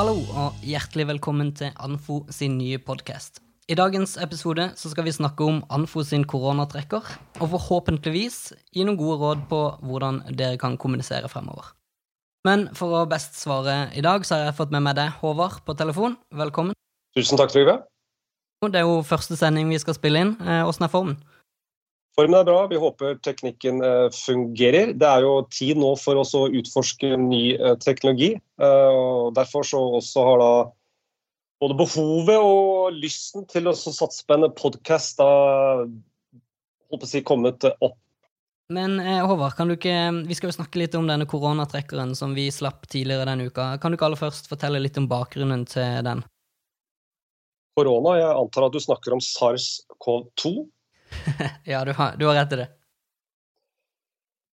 Hallo og hjertelig velkommen til Anfo sin nye podkast. I dagens episode så skal vi snakke om Anfo sin koronatrekker, og forhåpentligvis gi noen gode råd på hvordan dere kan kommunisere fremover. Men for å best svare i dag, så har jeg fått med meg deg, Håvard, på telefon. Velkommen. Tusen takk, Trygve. Det er jo første sending vi skal spille inn. Eh, åssen er formen? Formen er bra. Vi håper teknikken eh, fungerer. Det er jo tid nå for oss å utforske ny eh, teknologi. og Derfor så også har da både behovet og lysten til å satse på en podkast si, kommet opp. Men Håvard, kan du ikke, vi skal jo snakke litt om denne koronatrekkeren som vi slapp tidligere denne uka. Kan du ikke aller først fortelle litt om bakgrunnen til den? Korona, jeg antar at du snakker om SARS-CoV-2? ja, du har, du har rett i det.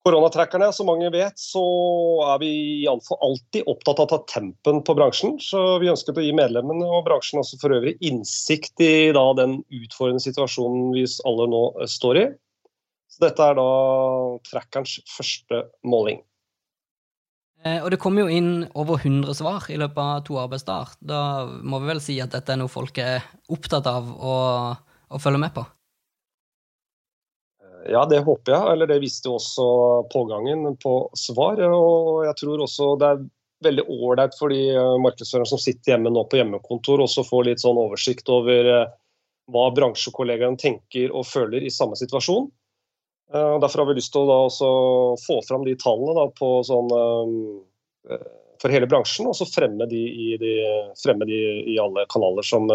Koronatrackerne, som mange vet, så er vi iallfall alltid opptatt av å ta tempen på bransjen. Så vi ønsket å gi medlemmene og bransjen også for øvrig innsikt i da, den utfordrende situasjonen vi alle nå står i. Så dette er da trackerens første måling. Eh, og det kommer jo inn over 100 svar i løpet av to arbeidsdager. Da må vi vel si at dette er noe folk er opptatt av å, å følge med på? Ja, det håper jeg. Eller det visste også pågangen på svar. Og jeg tror også det er veldig ålreit for de eh, markedsførerne som sitter hjemme nå på hjemmekontor, også får litt sånn oversikt over eh, hva bransjekollegaene tenker og føler i samme situasjon. Eh, derfor har vi lyst til å få fram de tallene sånn, for hele bransjen, og så fremme de i, de, fremme de i alle kanaler som,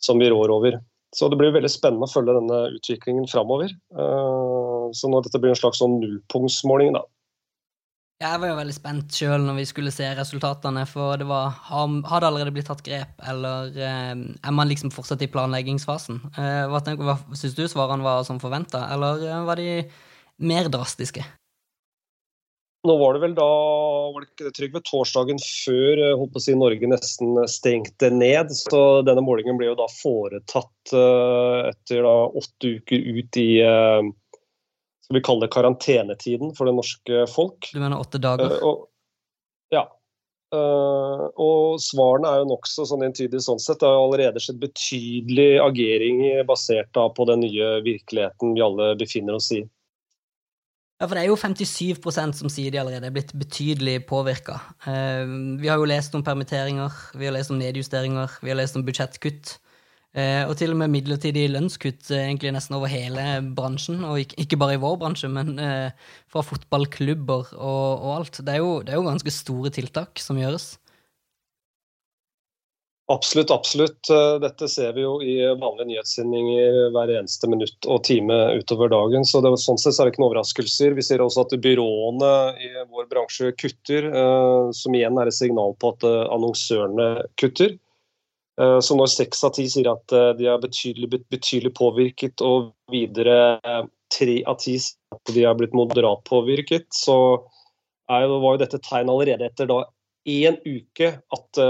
som vi rår over. Så det blir veldig spennende å følge denne utviklingen framover. Eh, så nå dette blir en slags sånn nullpunktsmåling, da. Jeg var jo veldig spent sjøl når vi skulle se resultatene, for det var Har det allerede blitt tatt grep, eller eh, er man liksom fortsatt i planleggingsfasen? Eh, hva, hva Syns du svarene var som forventa, eller var de mer drastiske? Nå var det vel da var det ikke trygg ved torsdagen før eh, holdt på å si, Norge nesten stengte ned. Så denne målingen ble jo da foretatt uh, etter da åtte uker ut i skal vi kalle det karantenetiden for det norske folk. Du mener åtte dager? Og, ja. og svarene er jo nokså sånn entydige sånn sett. Det har allerede skjedd betydelig agering basert da på den nye virkeligheten vi alle befinner oss i. Ja, for det er jo 57% som sier de allerede er blitt betydelig påvirka. Eh, vi har jo lest om permitteringer, vi har lest om nedjusteringer, vi har lest om budsjettkutt. Eh, og til og med midlertidig lønnskutt eh, egentlig nesten over hele bransjen. Og ikke bare i vår bransje, men fra fotballklubber og, og alt. Det er, jo, det er jo ganske store tiltak som gjøres. Absolutt, absolutt. Eh, dette ser vi jo i vanlige nyhetssendinger hver eneste minutt og time utover dagen. så det, Sånn sett er det ikke noen overraskelser. Vi ser også at byråene i vår bransje kutter, eh, som igjen er et signal på at eh, annonsørene kutter. Så når seks av ti sier at de er betydelig, betydelig påvirket, og videre tre av ti sier at de er blitt moderat påvirket, så jo, var jo dette tegn allerede etter da én uke at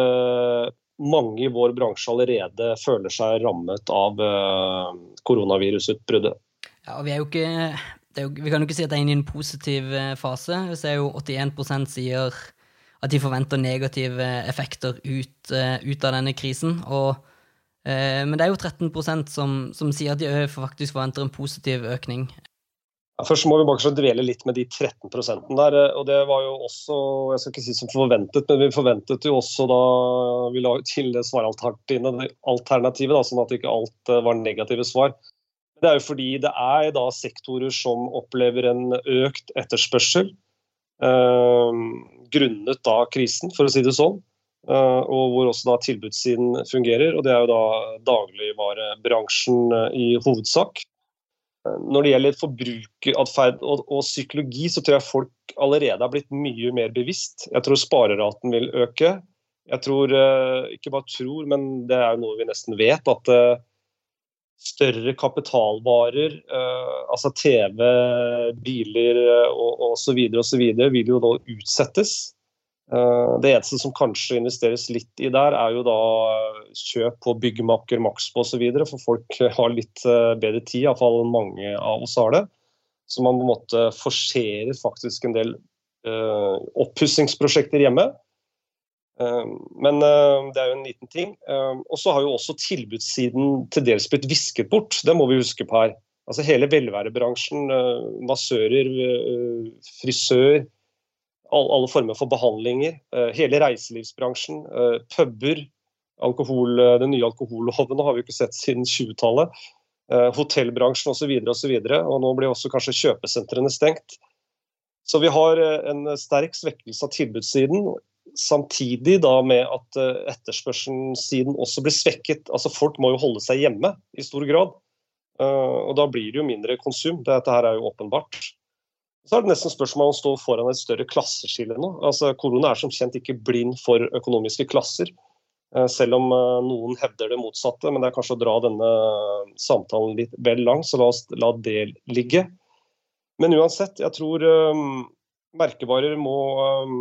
mange i vår bransje allerede føler seg rammet av uh, koronavirusutbruddet. Ja, og vi, er jo ikke, jo, vi kan jo ikke si at det er inne i en positiv eh, fase. Vi ser jo 81% sier at de forventer negative effekter ut, uh, ut av denne krisen. Og, men det er jo 13 som, som sier at de faktisk forventer en positiv økning. Først må vi bare dvele litt med de 13 der. Eh, og Det var jo også jeg skal ikke si som forventet, men vi forventet jo også da vi la til svaralternativet, da, sånn at ikke alt eh, var negative svar. Det er jo fordi det er da sektorer som opplever en økt etterspørsel eh, grunnet da krisen, for å si det sånn. Eh, og hvor også da tilbudssiden fungerer. og Det er jo da dagligvarebransjen i hovedsak. Når det gjelder forbrukeratferd og, og, psykologi, så tror jeg folk allerede har blitt mye mer bevisst. Jeg tror spareraten vil øke. Jeg tror, eh, ikke bare tror, men det er noe vi nesten vet, at eh, større kapitalvarer, eh, altså TV, biler og osv., osv., vil jo da utsettes. Eh, det eneste som kanskje investeres litt i der, er jo da kjøp på byggmakker, Maxbo osv. For folk har litt eh, bedre tid, iallfall mange av oss har det. Så man på en måte forserer faktisk en del uh, oppussingsprosjekter hjemme. Men det er jo en liten ting. Og så har jo også tilbudssiden til dels blitt visket bort. Det må vi huske på her. Altså Hele velværebransjen, massører, frisør, alle former for behandlinger. Hele reiselivsbransjen, puber. Alkohol, den nye alkoholloven har vi ikke sett siden 20-tallet. Hotellbransjen osv. Og, så videre, og, og nå blir også kanskje kjøpesentrene stengt. Så vi har eh, en sterk svekkelse av tilbudssiden, samtidig da med at eh, etterspørselssiden også blir svekket. Altså Folk må jo holde seg hjemme i stor grad, eh, og da blir det jo mindre konsum. Dette her er jo åpenbart. Så er det nesten spørsmål om å stå foran et større klasseskille nå. Altså Korona er som kjent ikke blind for økonomiske klasser, selv om noen hevder det motsatte. Men det er kanskje å dra denne samtalen litt vel langt, så la oss la det ligge. Men uansett, jeg tror um, merkevarer må um,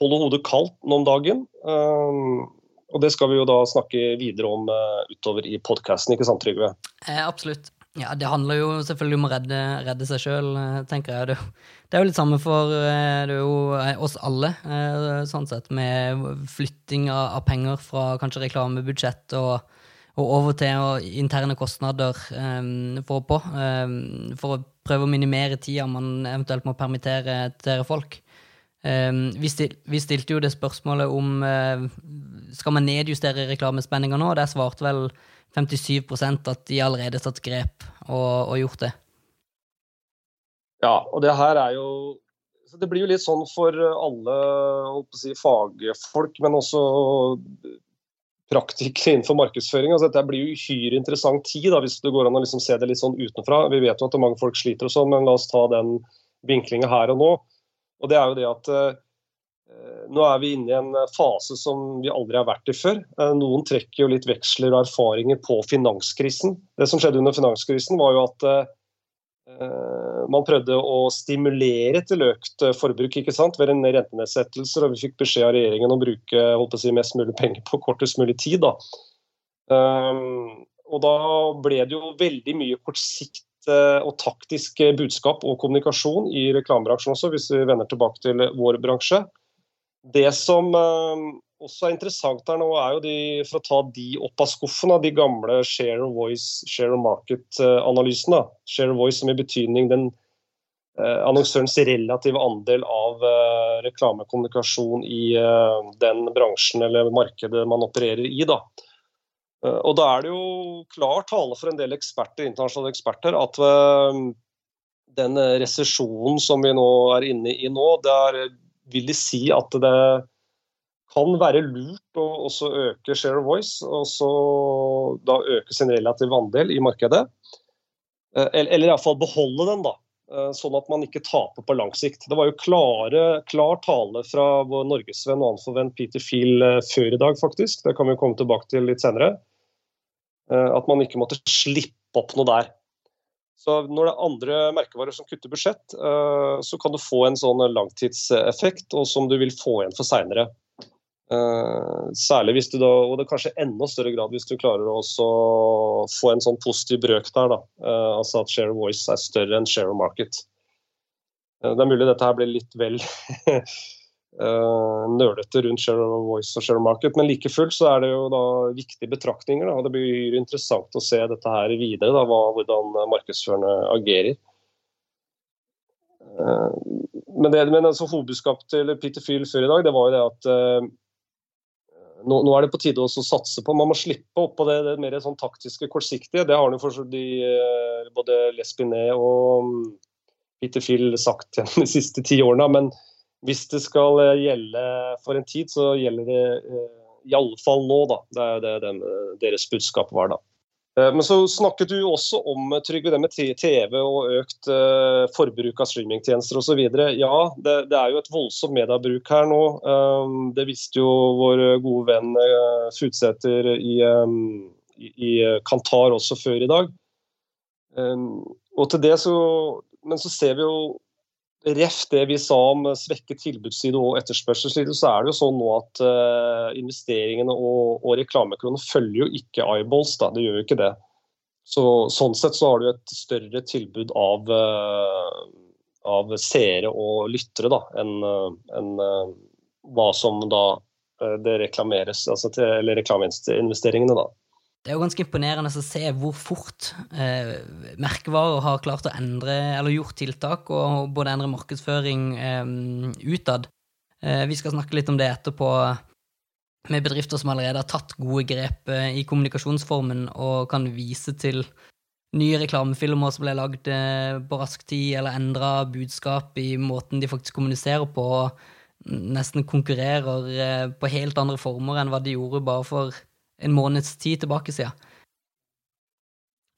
holde hodet kaldt nå om dagen. Um, og det skal vi jo da snakke videre om uh, utover i podkasten, ikke sant Trygve? Eh, absolutt. Ja, Det handler jo selvfølgelig om å redde, redde seg sjøl, eh, tenker jeg. Det, det, er jo litt samme for eh, jo, eh, oss alle, sånn sett, med flytting av, av penger fra kanskje reklamebudsjett og og over til interne kostnader um, for, på, um, for, å prøve å minimere tida man eventuelt må permittere til folk. Um, vi, stil, vi, stilte jo det spørsmålet om uh, skal man nedjustere reklamespenninga nå. Der svarte vel 57% at de allerede har tatt grep og, og, gjort det. Ja, og det her er jo Det blir jo litt sånn for alle si, fagfolk, men også praktikere innenfor markedsføring. Altså, dette blir jo uhyre interessant tid, da, hvis det går an å liksom se det litt sånn utenfra. Vi vet jo at mange folk sliter og sånn, men la oss ta den vinklinga her og nå. Og det er jo det at eh, nå er vi inne i en fase som vi aldri har vært i før. Eh, noen trekker jo litt veksler og erfaringer på finanskrisen. Det som skjedde under finanskrisen, var jo at eh, Eh, man prøvde å stimulere til økt eh, forbruk ikke sant? ved en rentenedsettelser, og vi fikk beskjed av regjeringen om å bruke holdt å si, mest mulig penger på kortest mulig tid. Da. Og da ble det jo veldig mye kortsikt og taktisk budskap og kommunikasjon i reklamebransjen også, hvis vi vender tilbake til vår bransje. Det som også er interessant her nå, er jo de, for å ta de opp av skuffen, de gamle share of voice, share of market-analysene. Share of voice som i betydning den eh, annonsørens relative andel av eh, reklamekommunikasjon i eh, den bransjen eller markedet man opererer i. Da. Eh, og da er det jo klar tale for en del eksperter, internasjonale eksperter at eh, den resesjonen som vi nå er inne i nå, der vil de si at det kan være lurt å også øke share of voice, og så da øke sin relative andel i markedet. Eller, eller iallfall beholde den, da, eh, sånn at man ikke taper på lang sikt. Det var jo klare, klar tale fra vår norgesvenn og anforvenn Peter Fiel eh, før i dag, faktisk. Det kan vi komme tilbake til litt senere. At man ikke måtte slippe opp noe der. Så Når det er andre merkevarer som kutter budsjett, så kan du få en sånn langtidseffekt, og som du vil få igjen for seinere. Uh, særlig hvis du da, og det er kanskje enda større grad hvis du klarer å få en sånn positiv brøk der. da, uh, altså At share of voice er større enn share of market. Det er mulig dette her blir litt vel nølete rundt share of voice og share of market, men like fullt så er det jo da viktige betraktninger. Da, Det blir interessant å se dette her videre, da, hva, hvordan markedsførerne agerer. Men, det, men altså, hovedbudskapet til Peter Field før i dag det var jo det at nå, nå, er det på tide å satse på Man må slippe opp på det, det mer sånn taktiske, kortsiktige. Det har de, eh, både Lespiné og mm, Peter Phil sagt de siste ti årene. Men hvis det skal eh, gjelde for en tid, så gjelder det iallfall i alle fall nå. da. Det er det, deres budskap var da. Eh, men så snakket du også om eh, Trygve, det med TV og økt forbruk av streamingtjenester osv. Ja, det, det, er jo et voldsomt mediebruk her nå. Det visste jo vår gode venn Futsæter i, i, Kantar også før i dag. Og til det så, Men så ser vi jo Ref det vi sa om svekket tilbudsside og etterspørselsside, så er det jo sånn nå at uh, investeringene og, og reklamekronene følger jo ikke eyeballs. Da. Det gjør jo ikke det. Så, sånn sett så har du et større tilbud av, uh, av seere og lyttere da, enn en, hva som da det reklameres, altså til, eller reklameinvesteringene, da. Det er jo ganske imponerende å se hvor fort eh, merkevarer har klart å endre, eller gjort tiltak, og både endre markedsføring eh, utad. Eh, vi skal snakke litt om det etterpå, med bedrifter som allerede har tatt gode grep eh, i kommunikasjonsformen og kan vise til nye reklamefilmer som ble lagd eh, på rask tid, eller endra budskap i måten de faktisk kommuniserer på, og nesten konkurrerer eh, på helt andre former enn hva de gjorde bare for en måneds tid tilbake siden.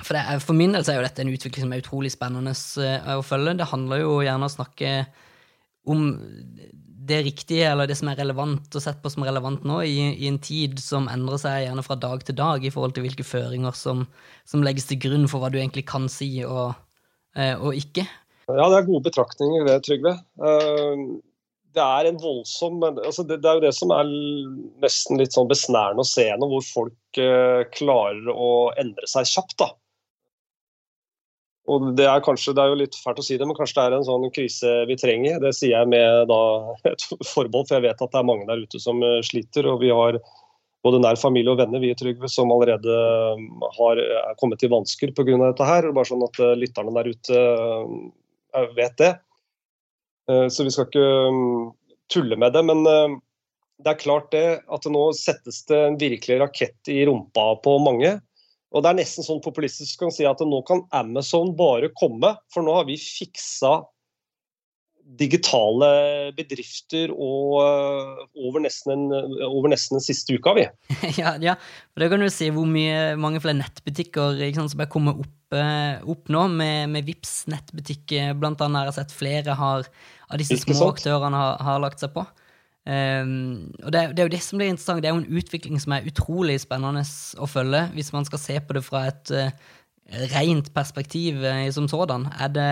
For, det, for, min del så er jo dette en utvikling som er utrolig spennende eh, å følge. Det handler jo gjerne å snakke om det riktige, eller det som er relevant, og sett på som relevant nå, i, i, en tid som endrer seg gjerne fra dag til dag i forhold til hvilke føringer som, som legges til grunn for hva du egentlig kan si og, eh, og ikke. Ja, det er gode betraktninger, det, Trygve. Det er en voldsom altså det, det, er jo det som er nesten litt sånn besnærende å se gjennom, hvor folk eh, klarer å endre seg kjapt. da. Og det er kanskje, det er jo litt fælt å si det, men kanskje det er en sånn krise vi trenger. Det sier jeg med da, et forbehold, for jeg vet at det er mange der ute som uh, sliter. Og vi har både nær familie og venner vi i Trygve som allerede har er kommet i vansker pga. dette her. Bare sånn at uh, lytterne der ute vet det. Eh, så vi skal ikke mm, tulle med det. Men eh, det er klart det at nå settes det en virkelig rakett i rumpa på mange. Og det er nesten sånn populistisk kan si at nå kan Amazon bare komme, for nå har vi fiksa digitale bedrifter og, eh, over, nesten en, over nesten den siste uka, vi. ja, ja, for da kan du si hvor mye, mange flere nettbutikker sant, som er kommet opp, opp nå, med, med Vips nettbutikk blant annet. Jeg har sett flere har av disse små aktørene har, har, lagt seg på. Um, og det, det, er jo det som blir interessant. Det er jo en utvikling som er utrolig spennende å følge, hvis man skal se på det fra et uh, rent perspektiv uh, som sådan. Er, det,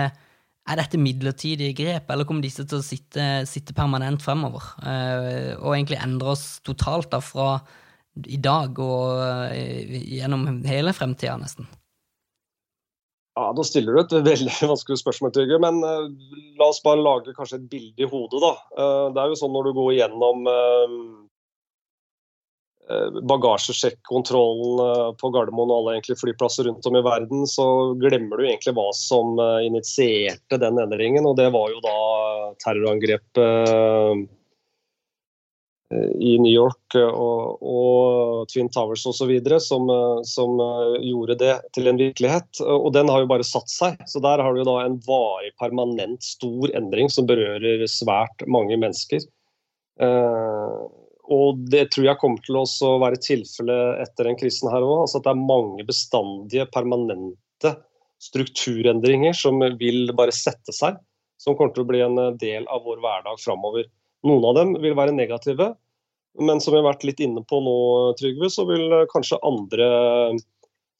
er, dette midlertidige grep, eller kommer disse til å sitte, sitte permanent fremover? Uh, og egentlig endre oss totalt da fra i dag og gjennom hele fremtida, nesten? Ja, Da stiller du et veldig vanskelig spørsmål, Trygve. Men uh, la oss bare lage kanskje et bilde i hodet. da. Det er jo sånn når du går gjennom bagasjesjekkontrollen på Gardermoen og alle egentlig flyplasser rundt om i verden, så glemmer du egentlig hva som initierte den endringen. Og det var jo da terrorangrepet i New York eh, og, og Twin Towers osv. Som, eh, som eh, gjorde det til en virkelighet. Og den har jo bare satt seg. Så der har du jo da en varig, permanent, stor endring som berører svært mange mennesker. Og det tror jeg kommer til å være tilfellet etter den krisen her òg. Altså at det er mange bestandige, permanente strukturendringer som vil bare sette seg. Som kommer til å bli en del av vår hverdag framover. Noen av dem vil være negative, men som vi har vært litt inne på nå, Trygve, så vil kanskje andre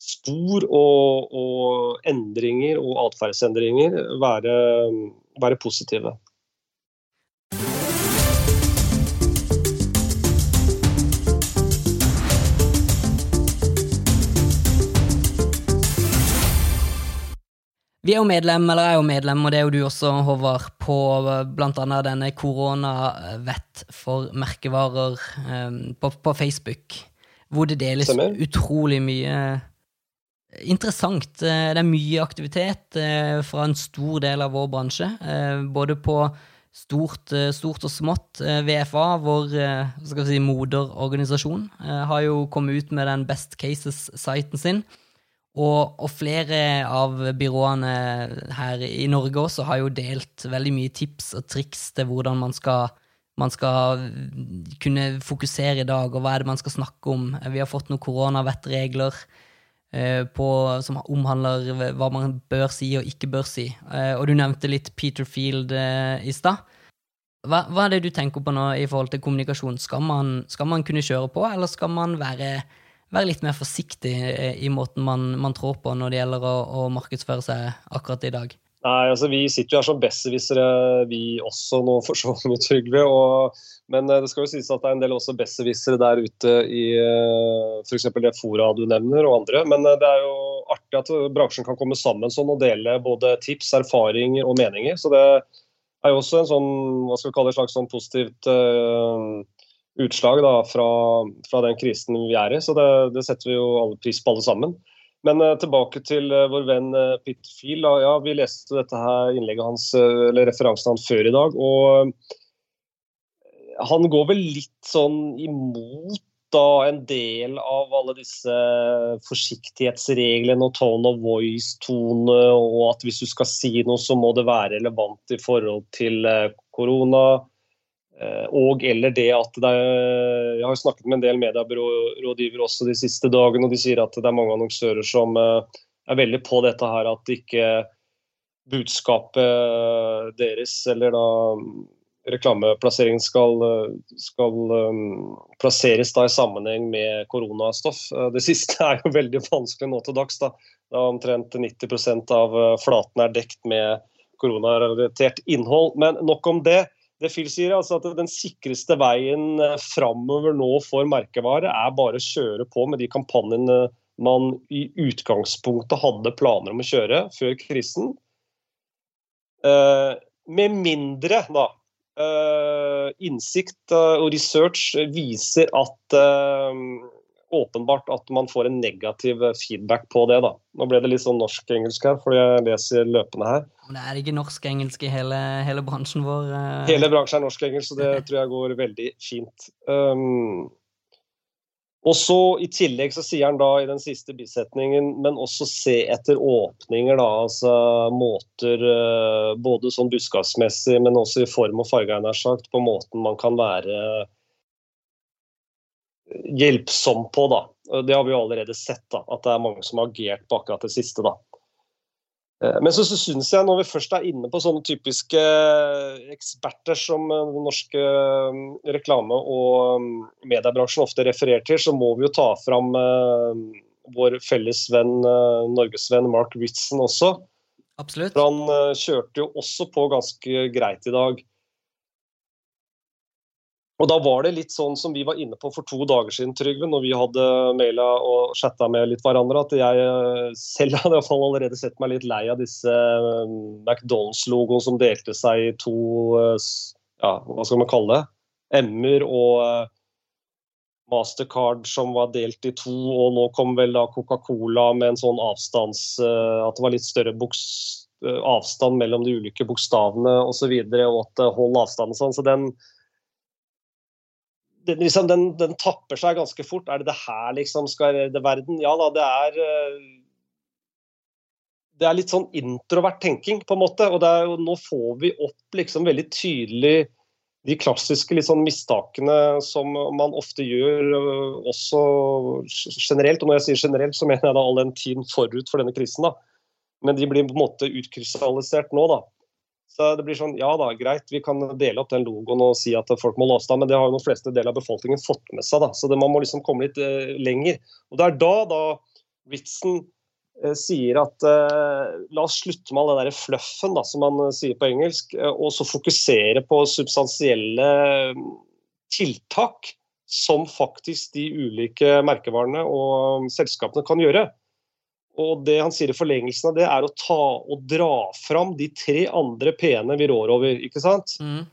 spor og, og endringer og atferdsendringer være, være positive. Vi er jo medlem, eller er jo medlem, og det er jo du også, Håvard, på bl.a. denne koronavett for merkevarer um, på, på, Facebook, hvor det deles Stemmer. utrolig mye interessant. Eh, det er mye aktivitet uh, fra en stor del av vår bransje, uh, både på stort, uh, stort og smått. VFA, vår si, moderorganisasjon, har jo kommet ut med den Best Cases-siten sin og, og, flere av byråene her i Norge også har jo delt veldig mye tips og triks til hvordan man skal, man skal kunne fokusere i dag, og hva er det man skal snakke om. Vi har fått noen koronavettregler eh, som omhandler hva man bør si og ikke bør si. Eh, og du nevnte litt Peter Field eh, i stad. Hva, hva, er det du tenker på nå i forhold til kommunikasjon? Skal man, skal man kunne kjøre på, eller skal man være være litt mer forsiktig i måten man, man trår på når det gjelder å, å, markedsføre seg akkurat i dag? Nei, altså Vi sitter jo her som besserwissere, vi også nå, for så vidt, Trygve. Men eh, det skal jo sies at det er en del også besserwissere der ute i eh, f.eks. det fora du nevner, og andre. Men eh, det er jo artig at bransjen kan komme sammen sånn og dele både tips, erfaringer og meninger. Så det er jo også en sånn, hva skal vi kalle det, slags sånn positivt uh, utslag da, fra, fra, den krisen vi er i. Så det, det setter vi jo alle pris på, alle sammen. Men uh, tilbake til uh, vår venn uh, Peter Fiel. Ja, vi leste dette her innlegget hans, eller referansen hans før i dag. og Han går vel litt sånn imot da en del av alle disse forsiktighetsreglene og tone of voice-tone, og at hvis du skal si noe, så må det være relevant i forhold til korona. Eh, og eller det at det er, Jeg har snakket med en del medierådgivere også de siste dagene, og de sier at det er mange annonsører som eh, er veldig på dette her at ikke budskapet deres eller da reklameplasseringen skal, skal um, plasseres da i sammenheng med koronastoff. Det siste er jo veldig vanskelig nå til dags. Da, da omtrent 90% av flaten er dekt med koronarelatert innhold. Men nok om det det Phil sier, altså at den sikreste veien eh, framover nå for merkevare er bare å kjøre på med de kampanjene man i utgangspunktet hadde planer om å kjøre før krisen. Eh, med mindre da, eh, innsikt og research viser at åpenbart at man får en negativ feedback på det. da. Nå ble det litt sånn norsk-engelsk her, fordi jeg leser løpende her. Men det er ikke norsk-engelsk i hele, hele, bransjen vår? Uh... Hele bransjen er norsk-engelsk, så det tror jeg går veldig fint. Um, og så I tillegg så sier han da i den siste bisetningen, men også se etter åpninger. da, altså Måter uh, både sånn buskapsmessig, men også i form og farge, nær sagt, på måten man kan være hjelpsom på. da. Det har vi allerede sett, da, at det er mange som har agert på akkurat det siste. da. Eh, men så, så syns jeg, når vi først er inne på sånne typiske eksperter som den norske reklame- og mediebransjen ofte refererer til, så må vi jo ta fram vår felles venn, norgesvenn Mark Ritzen også. Absolutt. For han kjørte jo også på ganske greit i dag. Og Da var det litt sånn som vi var inne på for to dager siden, Trygve, når vi hadde maila og chatta med litt hverandre, at jeg eh, selv hadde allerede sett meg litt lei av disse eh, McDonald's-logoene som delte seg i to eh, ja, hva skal man kalle det? M-er og Mastercard som var delt i to, og nå kom vel da Coca-Cola med en sånn avstands... At det var litt større avstand mellom de ulike bokstavene osv., og, så videre, og at hold avstand og sånn. Så den den, liksom, den, den, tapper seg ganske fort. Er det det her liksom skal redde verden? Ja da, det er eh, Det er litt sånn introvert tenking, på en måte. Og er, nå får vi opp liksom veldig tydelig de klassiske sånn mistakene som man ofte gjør eh, også generelt. Og når jeg sier generelt, så mener jeg da all den tiden forut for denne krisen. da. Men de blir på en måte utkrystallisert nå. da. Så det blir sånn, ja da, greit, vi kan dele opp den logoen og si at folk må låse av, men det har jo de fleste deler av befolkningen fått med seg. da, Så det, man må liksom komme litt eh, lenger. Og Det er da da vitsen uh, sier at eh, la oss slutte med all den der fluffen, da, som man sier på engelsk, og så fokusere på substansielle tiltak som faktisk de ulike merkevarene og selskapene kan gjøre. Og det han sier i forlengelsen av det, er å ta og dra fram de tre andre P-ene vi rår over. ikke sant? Mm.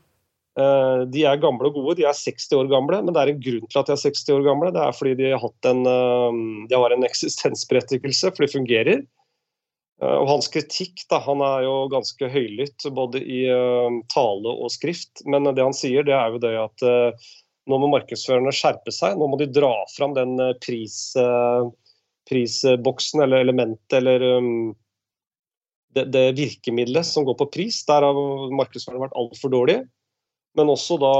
Uh, de er gamle og gode, de er 60 år gamle, men det er en grunn til at de er 60 år gamle. Det er fordi de har, en, uh, de har en eksistensberettigelse, for de fungerer. Uh, og hans kritikk da, han er jo ganske høylytt både i tale og skrift, men det han sier, det er jo det at nå må markedsførerne skjerpe seg. Nå må de dra fram den pris prisboksen eller elementet eller um, det, det, virkemidlet som går på pris. Der har markedsføringen vært altfor dårlig. Men også da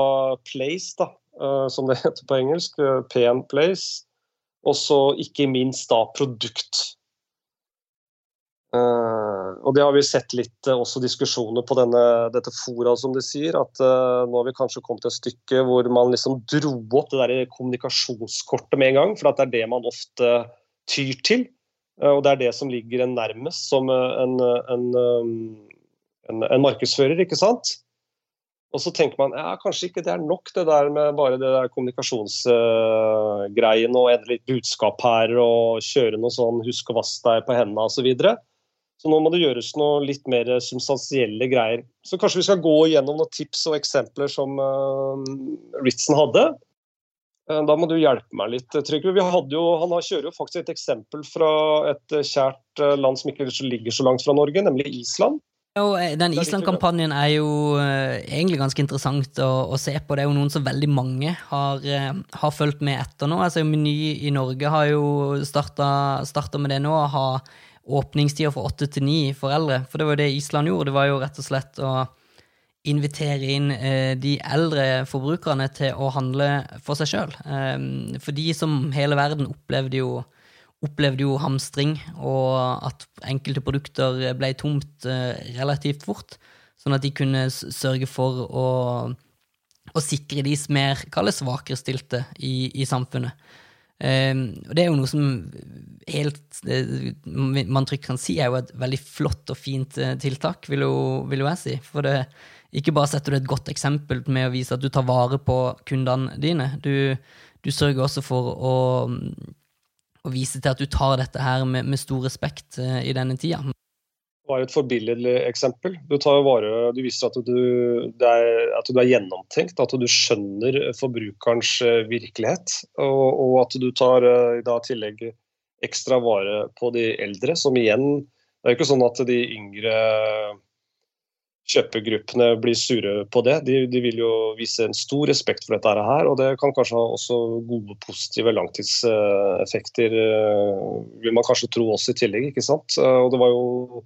place, da, uh, som det heter på engelsk. Uh, pen place. Og så ikke minst da produkt. Uh, og det har vi sett litt uh, også diskusjoner på denne, dette fora, som de sier. At uh, nå har vi kanskje kommet til et stykke hvor man liksom dro opp det der kommunikasjonskortet med en gang. For det er det man ofte tyr til. Eh, og det er det som ligger en nærmest som eh, en, en, en, en markedsfører, ikke sant. Og så tenker man ja, kanskje ikke det er nok, det der med bare det der kommunikasjonsgreiene og endre litt budskap her og kjøre noe sånn 'husk å vaske deg på hendene' osv. Så, videre. så nå må det gjøres noe litt mer substansielle greier. Så kanskje vi skal gå gjennom noen tips og eksempler som uh, Ritzen hadde. Da må du hjelpe meg litt, Trygve. Jo, han kjører jo faktisk et eksempel fra et kjært land som ikke ligger så langt fra Norge, nemlig Island. Jo, eh, den Island-kampanjen er jo egentlig ganske interessant å, å, se på. Det er jo noen som veldig mange har, har fulgt med etter nå. Altså, Meny i Norge har jo starta med det nå, å ha åpningstider fra åtte til ni foreldre. For det var jo det Island gjorde. Det var jo rett og slett å invitere inn eh, de eldre forbrukerne til å handle for seg sjøl. Eh, for de som hele verden opplevde jo opplevde jo hamstring, og at enkelte produkter ble tomt eh, relativt fort. Sånn at de kunne sørge for å, å sikre de mer kalles svakerestilte i, i samfunnet. Um, og det er jo noe som helt uh, man trygt kan si er jo et veldig flott og fint uh, tiltak, vil jo, vil jo, jeg si. For det, ikke bare setter du et godt eksempel med å vise at du tar vare på kundene dine, du, du sørger også for å og vise til at du tar dette her med, med stor respekt uh, i denne tida. Det var et forbilledlig eksempel. Du, vare, du viser at du, er, at du, er, gjennomtenkt, at du skjønner forbrukerens uh, virkelighet. Og, og, at du tar uh, i tillegg ekstra vare på de eldre, som igjen Det er jo ikke sånn at de yngre kjøpegruppene blir sure på det. De, de, vil jo vise en stor respekt for dette her, og det kan kanskje ha også gode, positive langtidseffekter, eh, vil man kanskje tro også i tillegg. ikke sant? Eh, og det var jo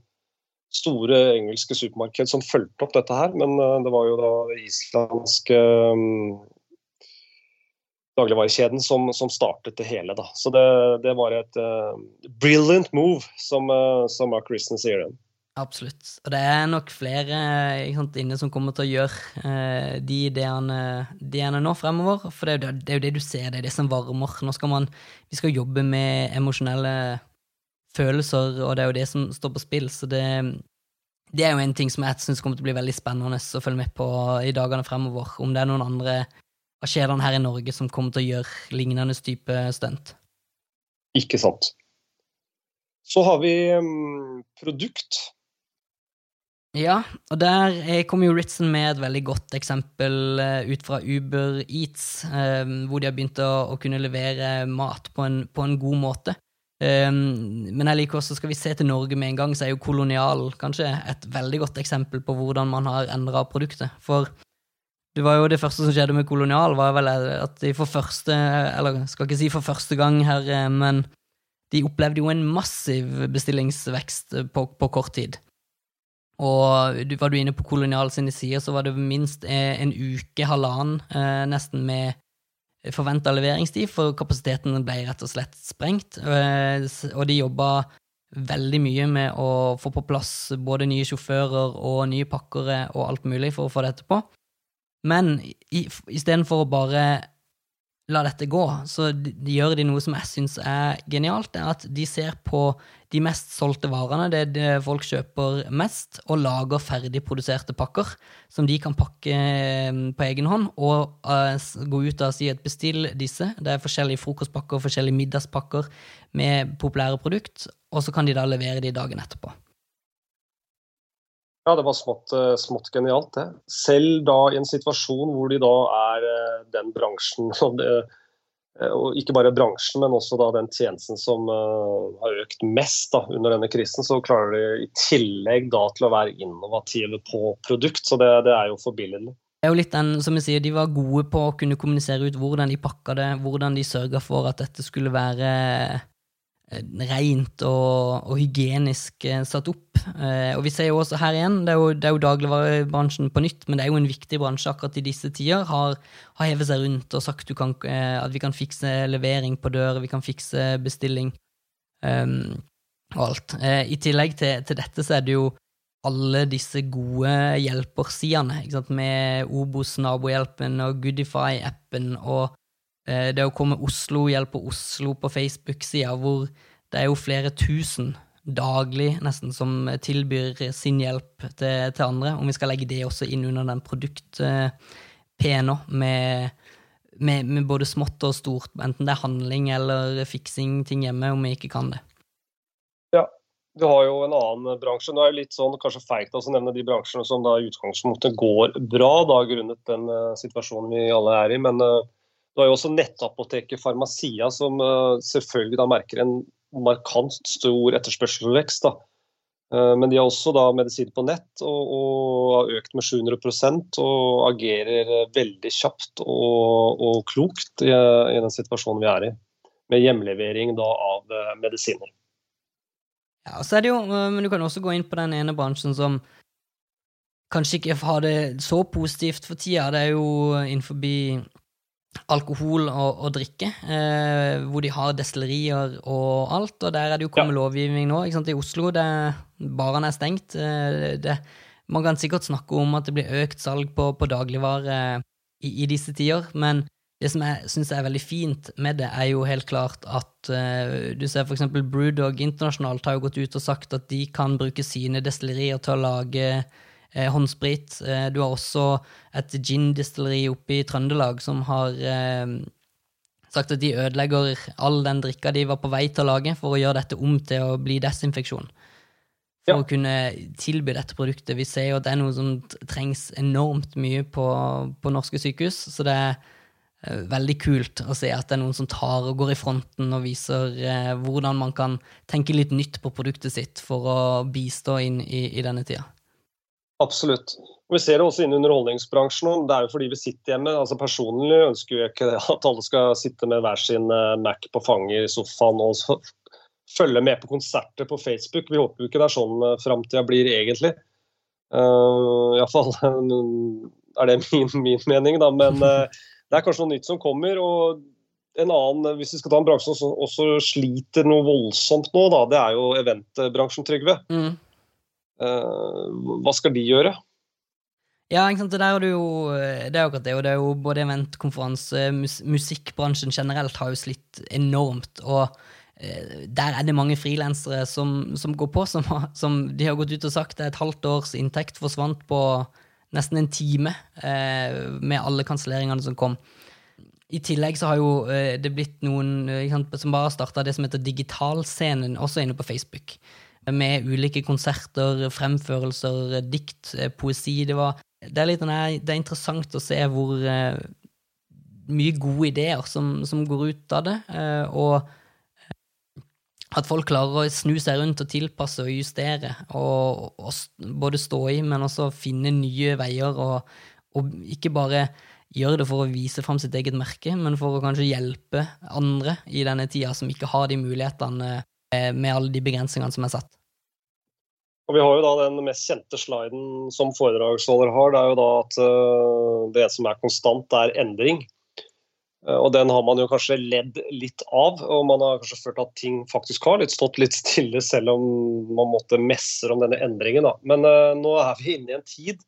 store engelske supermarked som fulgte opp dette her, men eh, det var jo da islandske dagligvarekjeden som, som, startet det hele. da. Så det, det var et uh, brilliant move, som, uh, som Mark Christen sier. det. Absolutt. Og det er nok flere sant, inne som kommer til å gjøre eh, de ideene, ideene, nå fremover. For det er, det, det er, jo det, du ser, det er det som varmer. Nå skal man, Vi skal jobbe med emosjonelle følelser, og det er jo det som står på spill. Så det, det er jo en ting som jeg syns kommer til å bli veldig spennende å følge med på i dagene fremover. Om det er noen andre av kjedene her i Norge som kommer til å gjøre lignende type stunt. Ikke sant. Så har vi um, produkt ja, og der eh, kom jo Ritzen med et veldig godt eksempel uh, ut fra Uber Eats, um, hvor de har begynt å, kunne levere mat på en, på en god måte. Men jeg liker også, skal vi se til Norge med en gang, så er jo Kolonial kanskje et veldig godt eksempel på hvordan man har endra produktet. For det var jo det første som skjedde med Kolonial, var vel at de for første Eller skal ikke si for første gang her, men de opplevde jo en massiv bestillingsvekst på, på kort tid. Og du, var du inne på Kolonial sine sider, så var det minst eh, en uke, halvannen, eh, nesten med forventa leveringstid, for kapasiteten ble rett og slett sprengt. Eh, og de jobba veldig mye med å få på plass både nye sjåfører og nye pakkere og alt mulig for å få dette på. Men istedenfor å bare la dette gå, så de, de gjør de noe som jeg syns er genialt. det er At de ser på de mest solgte varene, det er det folk kjøper mest, og lager ferdigproduserte pakker som de kan pakke eh, på egen hånd, og uh, gå ut og si at bestill disse. Det er forskjellige frokostpakker, forskjellige middagspakker med populære produkt, og så kan de da levere de dagen etterpå. Ja, det var smått, eh, smått, genialt, det. Selv da i en situasjon hvor de da er eh, den bransjen eh, og ikke bare bransjen, men også da den tjenesten som har økt mest da, under denne krisen, så klarer de i tillegg da til å være innovative på produkt. Så det, det er jo forbilledlig. Det er jo litt den, som jeg sier, De var gode på å kunne kommunisere ut hvordan de pakka det, hvordan de sørga for at dette skulle være rent og, og, hygienisk eh, satt opp. Eh, og vi ser jo også her igjen, det er jo, det er jo dagligvarebransjen på nytt, men det er jo en viktig bransje akkurat i disse tider. Har, har hevet seg rundt og sagt kan, at vi kan fikse levering på dør, vi kan fikse bestilling um, og alt. I tillegg til, til, dette så er det jo alle disse gode hjelpersidene, med Obos, Nabohjelpen og Goodify-appen og Eh, det å komme Oslo hjelper Oslo på Facebook-sida, hvor det er jo flere tusen daglig nesten som tilbyr sin hjelp til, til andre. Om vi skal legge det også inn under den produkt-P nå, med, med, med, både smått og stort, enten det er handling eller fiksing ting hjemme, om vi ikke kan det. Ja, du har jo en annen bransje. Nå er det litt sånn kanskje feigt å nevne de bransjene som da i utgangspunktet går bra, da grunnet den uh, situasjonen vi alle er i. men uh, Du har jo også nettapoteket Farmasia, som selvfølgelig da merker en markant stor etterspørselsvekst. da. Men de har også da medisiner på nett og, og har økt med 700 og agerer veldig kjapt og, og klokt i, i, den situasjonen vi er i. Med hjemlevering da av medisiner. Ja, så er det jo, Men du kan også gå inn på den ene bransjen som kanskje ikke har det så positivt for tida. Det er jo innenfor alkohol og, og drikke, eh, hvor de har destillerier og alt. Og der er det jo kommet ja. lovgivning nå. I Oslo det, barene er stengt. Eh, det, man kan sikkert snakke om at det blir økt salg på, på dagligvare i, i, disse tider, men det som jeg syns er veldig fint med det, er jo helt klart at uh, du ser f.eks. Brewdog internasjonalt har jo gått ut og sagt at de kan bruke sine destillerier til å lage eh, håndsprit. Eh, du har også et gin-distilleri oppe i Trøndelag som har eh, sagt at de ødelegger all den drikka de var på vei til å lage, for å gjøre dette om til å bli desinfeksjon. For ja. å kunne tilby dette produktet. Vi ser jo at det er noe som trengs enormt mye på, på norske sykehus. Så det er eh, veldig kult å se at det er noen som tar og går i fronten og viser eh, hvordan man kan tenke litt nytt på produktet sitt for å bistå inn i, i denne tida. Absolutt. Vi ser det også innen underholdningsbransjen. Det er jo fordi vi sitter hjemme. altså Personlig ønsker jeg ikke at alle skal sitte med hver sin eh, Mac på fanget i sofaen og følge med på konserter på Facebook. Vi håper jo ikke det er sånn eh, framtida blir egentlig. Uh, Iallfall er det min, min, mening, da. Men uh, det er kanskje noe nytt som kommer. og en annen, Hvis vi skal ta en bransje som også sliter noe voldsomt nå, da, det er jo eventbransjen, Trygve. Mm. Eh, hva skal de gjøre? Ja, ikke sant? Det, er jo, det er akkurat det. Og det er jo både eventkonferanse, mus musikkbransjen generelt har jo slitt enormt. Og eh, der er det mange frilansere som, som, går på, som, som, de har gått ut og sagt er et halvt års inntekt forsvant på nesten en time eh, med alle kanselleringene som kom. I tillegg så har jo eh, det blitt noen sant, som bare har starta det som heter Digitalscenen, også inne på Facebook med ulike konserter, fremførelser, dikt, eh, poesi. Det, var, det, er, litt, det er interessant å se hvor uh, mye gode ideer som, som, går ut av det. Uh, og at folk klarer å snu seg rundt og tilpasse og justere. Og, og både stå i, men også finne nye veier. Og, og, ikke bare gjøre det for å vise fram sitt eget merke, men for å kanskje hjelpe andre i denne tida som ikke har de mulighetene med alle de begrensningene som er satt. Og Vi har jo da den mest kjente sliden som foredragsholder har. Det er jo da at uh, det som er konstant, er endring. Uh, og Den har man jo kanskje ledd litt av, og man har kanskje følt at ting faktisk har litt stått litt stille, selv om man måtte messer om denne endringen. Da. Men uh, nå er vi inne i en tid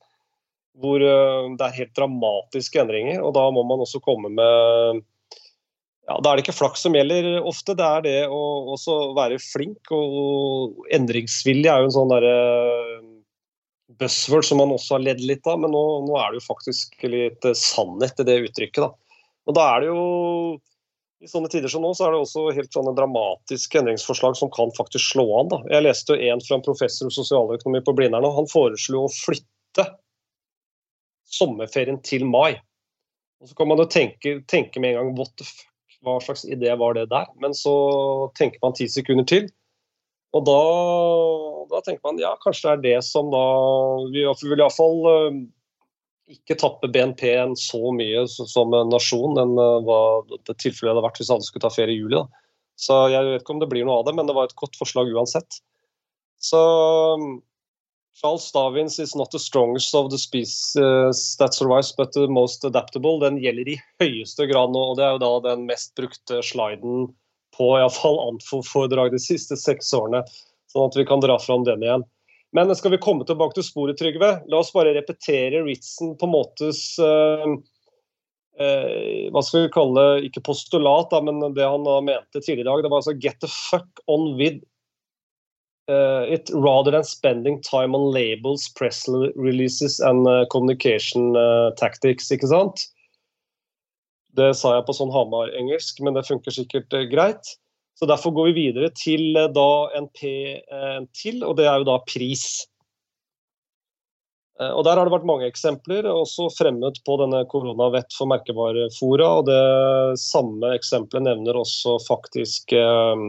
hvor det er helt dramatiske endringer, og da må man også komme med ja, Da er det ikke flaks som gjelder ofte, det er det å også være flink. og Endringsvilje er jo en sånn derre buzzword som man også har ledd litt av, men nå, nå, er det jo faktisk litt sannhet i det uttrykket. da. Og da er det jo i sånne tider som nå, så er det også helt sånne dramatiske endringsforslag som kan faktisk slå an. da. Jeg leste jo en fra en professor i sosialøkonomi på Blindern, han foreslo å flytte sommerferien til mai. Og Så kan man jo tenke, tenke med en gang what the fuck hva slags idé var det der? Men så tenker man ti sekunder til. Og da, da, tenker man ja, kanskje det er det som da Vi vil iallfall eh, ikke tappe BNP-en så mye som en nasjon enn uh, hva det tilfellet hadde vært hvis alle skulle ta ferie i juli. Da. Så jeg vet ikke om det blir noe av det, men det var et godt forslag uansett. Så Charles Darwins is not the strongest of the species uh, that survives, but the most adaptable. Den gjelder i høyeste grad nå, og det er jo da den mest brukte sliden på iallfall Anfo-foredrag de siste seks årene. Sånn at vi kan dra fram den igjen. Men skal vi komme tilbake til sporet, Trygve? La oss bare repetere Ritzen på måtes uh, uh, Hva skal vi kalle Ikke postulat, da, men det han mente tidligere i dag. Det var altså 'get the fuck on with uh, it rather than spending time on labels, press releases and uh, communication uh, tactics. ikke sant? Det sa jeg på sånn Hamar-engelsk, men det funker sikkert greit. Så Derfor går vi videre til da en P til, og det er jo da pris. Og Der har det vært mange eksempler, også fremmet på denne koronavett for merkevarefora. og Det samme eksempelet nevner også faktisk eh,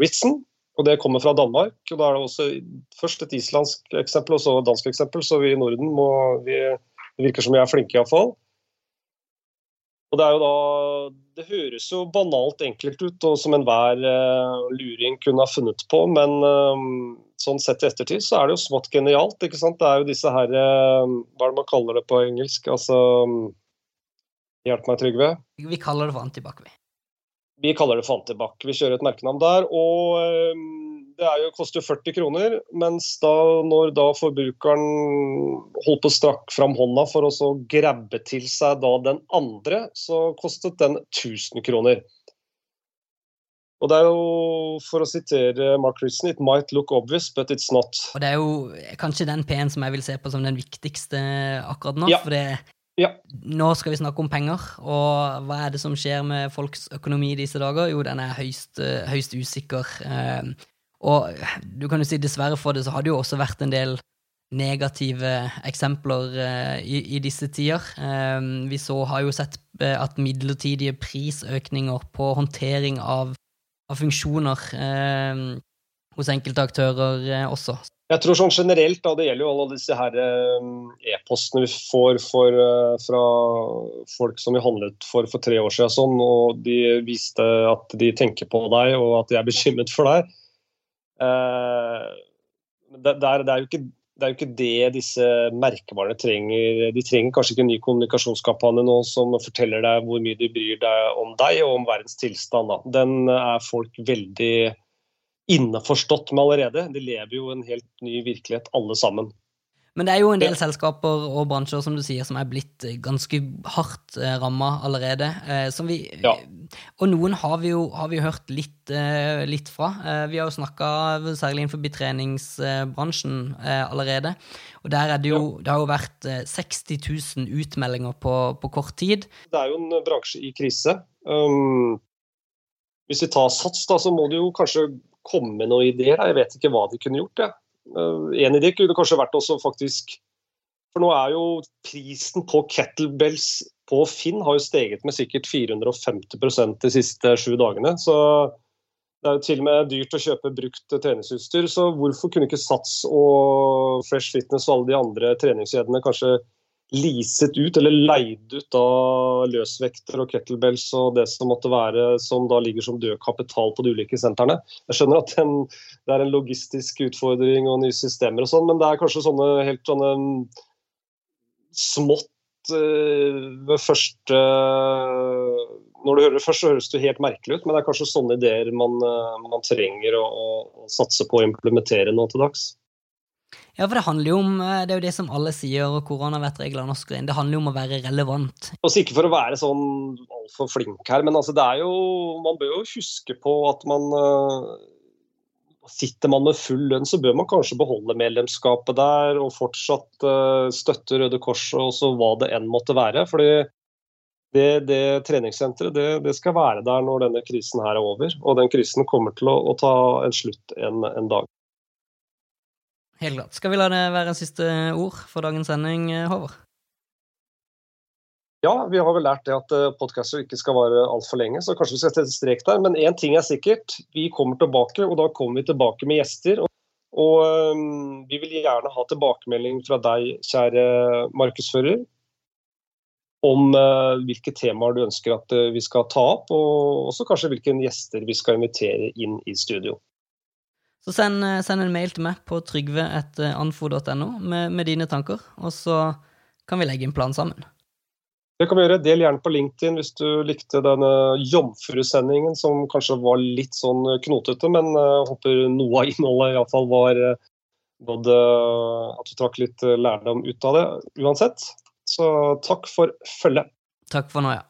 Ritzen, og det kommer fra Danmark. og Da er det også først et islandsk eksempel og så et dansk eksempel, så vi i Norden må vi, Det virker som vi er flinke, iallfall. Og det er jo da Det høres jo banalt enkelt ut, og som enhver uh, luring kunne ha funnet på, men uh, sånn sett i ettertid så er det jo smått genialt. ikke sant? Det er jo disse her uh, Hva er det man kaller det på engelsk? Altså Hjelp meg, Trygve. Vi kaller det for antibac, vi. Vi kaller det Fantebakk. Vi kjører et merkenavn der. og det jo, koster 40 kroner, mens da, når da forbrukeren holdt på strakk fram hånda for å så grabbe til seg da den andre, så kostet den 1000 kroner. Og det er jo, for å sitere Mark Christen, it might look obvious, but it's not. Og det er jo kanskje den P-en som jeg vil se på som den viktigste akkurat nå. Ja. For det, ja. nå skal vi snakke om penger, og hva er det som skjer med folks økonomi i disse dager? Jo, den er høyst, høyst usikker. Eh, og du kan jo si dessverre for det, så har det jo også vært en del negative eksempler uh, i, i, disse tider. Vi så, har jo sett at midlertidige prisøkninger på håndtering av, av funksjoner hos enkelte aktører også. Jeg tror sånn generelt, da, Det gjelder jo alle disse her e-postene vi får for, fra folk som vi handlet for for tre år siden. Sånn, og De viste at de tenker på deg og at de er bekymret for deg. Eh, det, det, er, det, er ikke, det, er, jo ikke, det disse merkevarene trenger. De trenger kanskje ikke en ny kommunikasjonskampanje nå som forteller deg hvor mye de bryr deg om deg og om verdens tilstand. Da. Den er folk veldig innforstått med allerede. De lever jo en helt ny virkelighet, alle sammen. Men det er jo en del selskaper og bransjer som du sier, som er blitt eh, ganske hardt eh, ramma allerede. Eh, vi, ja. Og noen har vi jo, har vi hørt litt, litt, fra. Vi har jo snakka særlig innenfor treningsbransjen allerede. Og der er det jo, ja. det har jo vært 60 000 utmeldinger på, på, kort tid. Det er jo en bransje i krise. Um, hvis vi tar Sats, da, så må det jo kanskje komme med noen ideer. Jeg vet ikke hva de kunne gjort. Ja. Uh, en idé kunne kanskje vært også faktisk For nå er jo prisen på kettlebells på Finn har jo steget med sikkert 450% de siste sju dagene. Så det er jo til og med dyrt å kjøpe brukt treningsutstyr. Så hvorfor kunne ikke Sats og Fresh Fitness og alle de andre treningskjedene kanskje leaset ut eller leid ut av løsvekter og kettlebells og det som måtte være som da ligger som død kapital på de ulike sentrene. Jeg skjønner at den, det er en logistisk utfordring og nye systemer og sånn, men det er kanskje sånne helt sånne smått Eh, ved første Når du hører det først, så høres det helt merkelig ut, men det er kanskje sånne ideer man, eh, man trenger å, å, satse på å implementere nå til dags. Ja, for det handler jo om eh, Det er jo det som alle sier, og koronavettreglene også går inn. Det handler jo om å være relevant. Også ikke for å være sånn altfor flink her, men altså det er jo Man bør jo huske på at man Sitter man med full lønn, så bør man kanskje beholde medlemskapet der og fortsatt uh, støtte Røde Kors og så hva det enn måtte være. fordi det, det treningssenteret det, det, skal være der når denne krisen her er over. Og den krisen kommer til å, å ta en slutt en, en dag. Helt klart. Skal vi la det være siste ord for dagens sending, Håvard? Ja, vi har vel lært det at eh, podkaster ikke skal vare altfor lenge, så kanskje vi skal sette strek der. Men én ting er sikkert, vi kommer tilbake, og da kommer vi tilbake med gjester. Og, og um, vi vil gjerne ha tilbakemelding fra deg, kjære markedsfører, om uh, hvilke temaer du ønsker at uh, vi skal ta opp, og også kanskje hvilke gjester vi skal invitere inn i studio. Så send, send en mail til meg på trygve.anfo.no med, med dine tanker, og så kan vi legge en plan sammen. Det kan vi gjøre. Del gjerne på LinkedIn hvis du likte denne jomfrusendingen som kanskje var litt sånn knotete, men jeg håper noe av innholdet iallfall var både at du trakk litt lærdom ut av det uansett. Så takk for følget. Takk for nå, ja.